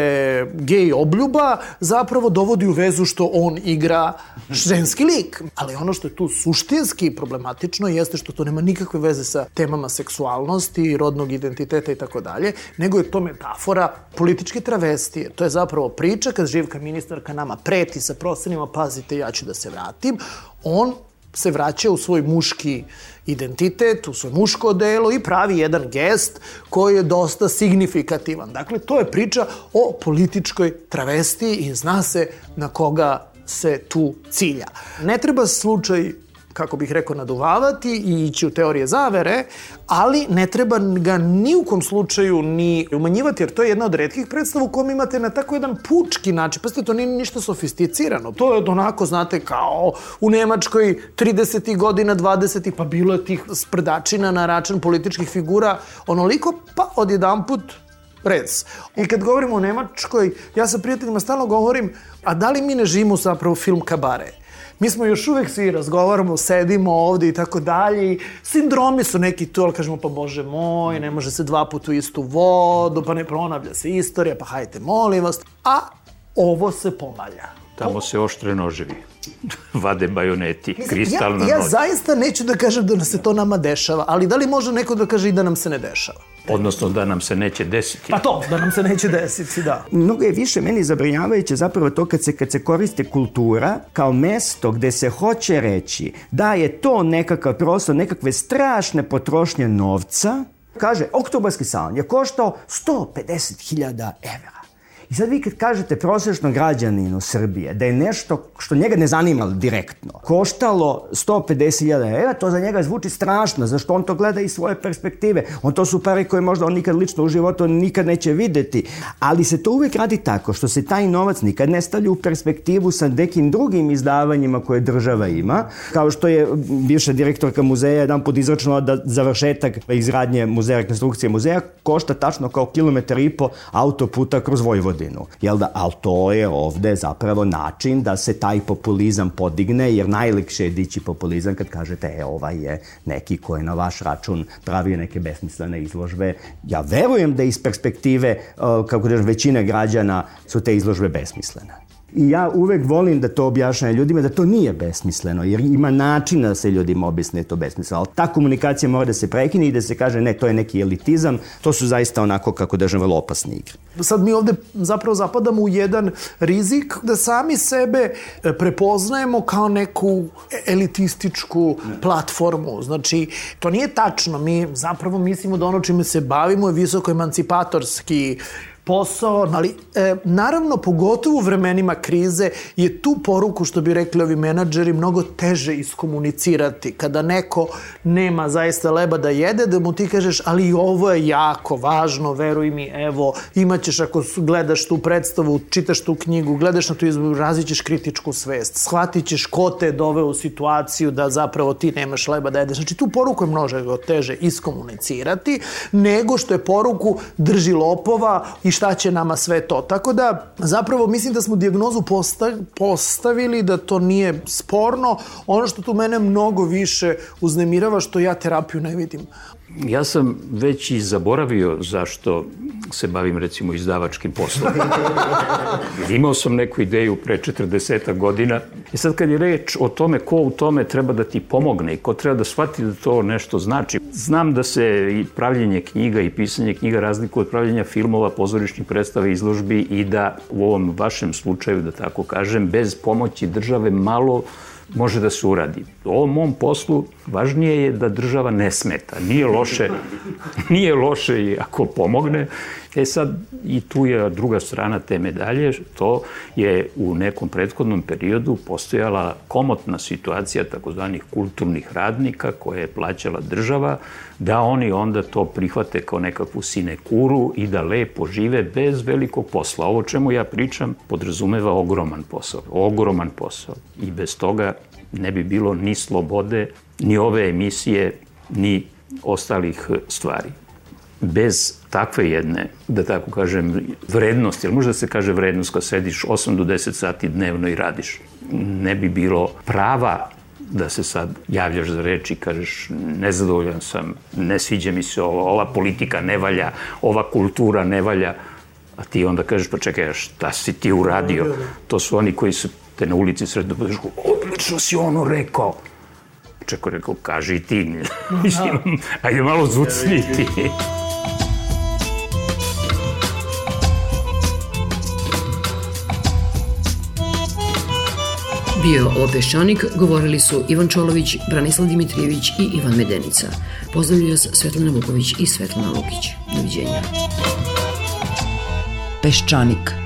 gej obljuba, zapravo dovodi u vezu što on igra ženski lik. Ali ono što je tu suštinski problematično jeste što to nema nikakve veze sa temama seksualnosti, rodnog identiteta i tako dalje, nego je to metafora političke travestije. To je zapravo priča kad živka ministarka nama preti sa procenima, pazite, ja ću da se vratim, on se vraća u svoj muški identitet, u svoje muško odelo i pravi jedan gest koji je dosta signifikativan. Dakle, to je priča o političkoj travestiji i zna se na koga se tu cilja. Ne treba slučaj kako bih rekao, naduvavati i ići u teorije zavere, ali ne treba ga ni u kom slučaju ni umanjivati, jer to je jedna od redkih predstava u kom imate na tako jedan pučki način. Pazite, to nije ništa sofisticirano. To je onako, znate, kao u Nemačkoj 30. godina, 20. pa bilo je tih sprdačina na račun političkih figura onoliko, pa odjedan put rez. I kad govorimo o Nemačkoj, ja sa prijateljima stalno govorim, a da li mi ne živimo zapravo film Kabare? Mi smo još uvek svi razgovaramo, sedimo ovde i tako dalje sindromi su neki tu, ali kažemo pa bože moj, ne može se dva puta u istu vodu, pa ne pronavlja se istorija, pa hajte molim vas. A ovo se pomalja. Tamo se oštre noževi. Vade bajoneti, kristalna ja, ja noć. zaista neću da kažem da se to nama dešava, ali da li može neko da kaže i da nam se ne dešava? Односно да нам се неќе десити. Па то, да нам се неќе десити, да. Много е више мене забринјавајуќе заправо тоа кога се, кад се користи култура као место где се хоче речи да е то некакав просто некакве страшне потрошње новца, Каже октобарски салон. Ја кошта 150.000 евра. I sad vi kad kažete prosječnom građaninu Srbije da je nešto što njega ne zanima direktno, koštalo 150.000 evra, to za njega zvuči strašno, zašto on to gleda iz svoje perspektive. On to su pare koje možda on nikad lično u životu nikad neće videti. Ali se to uvek radi tako što se taj novac nikad ne stavlja u perspektivu sa nekim drugim izdavanjima koje država ima, kao što je bivša direktorka muzeja jedan put izračunala da završetak izradnje muzeja, rekonstrukcije muzeja košta tačno kao kilometar i po autoputa kroz Vojvodinu. Jel da? Ali to je ovde zapravo način da se taj populizam podigne, jer najlekše je dići populizam kad kažete, e, ovaj je neki ko je na vaš račun pravio neke besmislene izložbe. Ja verujem da iz perspektive, kako da većine građana su te izložbe besmislene. I ja uvek volim da to objašnjam ljudima da to nije besmisleno, jer ima načina da se ljudima objasne da to besmisleno. Ali ta komunikacija mora da se prekine i da se kaže ne, to je neki elitizam, to su zaista onako, kako da vrlo opasne igre. Sad mi ovde zapravo zapadamo u jedan rizik da sami sebe e, prepoznajemo kao neku elitističku platformu. Znači, to nije tačno. Mi zapravo mislimo da ono čime se bavimo je visoko emancipatorski posao, ali e, naravno pogotovo u vremenima krize je tu poruku što bi rekli ovi menadžeri mnogo teže iskomunicirati kada neko nema zaista leba da jede da mu ti kažeš ali ovo je jako važno veruj mi evo imaćeš ako gledaš tu predstavu čitaš tu knjigu gledaš na tu izboru razvit ćeš kritičku svest shvatit ćeš ko te doveo u situaciju da zapravo ti nemaš leba da jedeš. Znači tu poruku je mnogo teže iskomunicirati nego što je poruku drži lopova i šta će nama sve to. Tako da, zapravo, mislim da smo dijagnozu posta postavili, da to nije sporno. Ono što tu mene mnogo više uznemirava, što ja terapiju ne vidim. Ja sam već i zaboravio zašto se bavim recimo izdavačkim poslom. Imao sam neku ideju pre 40 godina i sad kad je reč o tome ko u tome treba da ti pomogne i ko treba da shvati da to nešto znači. Znam da se i pravljenje knjiga i pisanje knjiga razlikuje od pravljenja filmova, pozorišnih predstava, izložbi i da u ovom vašem slučaju, da tako kažem, bez pomoći države malo može da se uradi. U ovom mom poslu važnije je da država ne smeta. Nije loše, nije loše i ako pomogne. E sad, i tu je druga strana te medalje, to je u nekom prethodnom periodu postojala komotna situacija takozvanih kulturnih radnika koje je plaćala država, da oni onda to prihvate kao nekakvu sinekuru i da lepo žive bez velikog posla. Ovo čemu ja pričam podrazumeva ogroman posao. Ogroman posao. I bez toga ne bi bilo ni slobode, ni ove emisije, ni ostalih stvari. Bez takve jedne, da tako kažem, vrednosti, ali možda se kaže vrednost kad sediš 8 do 10 sati dnevno i radiš, ne bi bilo prava da se sad javljaš za reč i kažeš nezadovoljan sam, ne sviđa mi se ovo, ova politika ne valja, ova kultura ne valja, a ti onda kažeš pa čekaj, šta si ti uradio? To su oni koji su te na ulici sredno podršku, odlično si ono rekao. Čeko rekao, kaži ti. Mislim, ajde malo zucni ti. Bio ovo Peščanik, govorili su Ivan Čolović, Branislav Dimitrijević i Ivan Medenica. Pozdravljaju vas Svetlana Vuković i Svetlana Lukić. Doviđenja. Peščanik.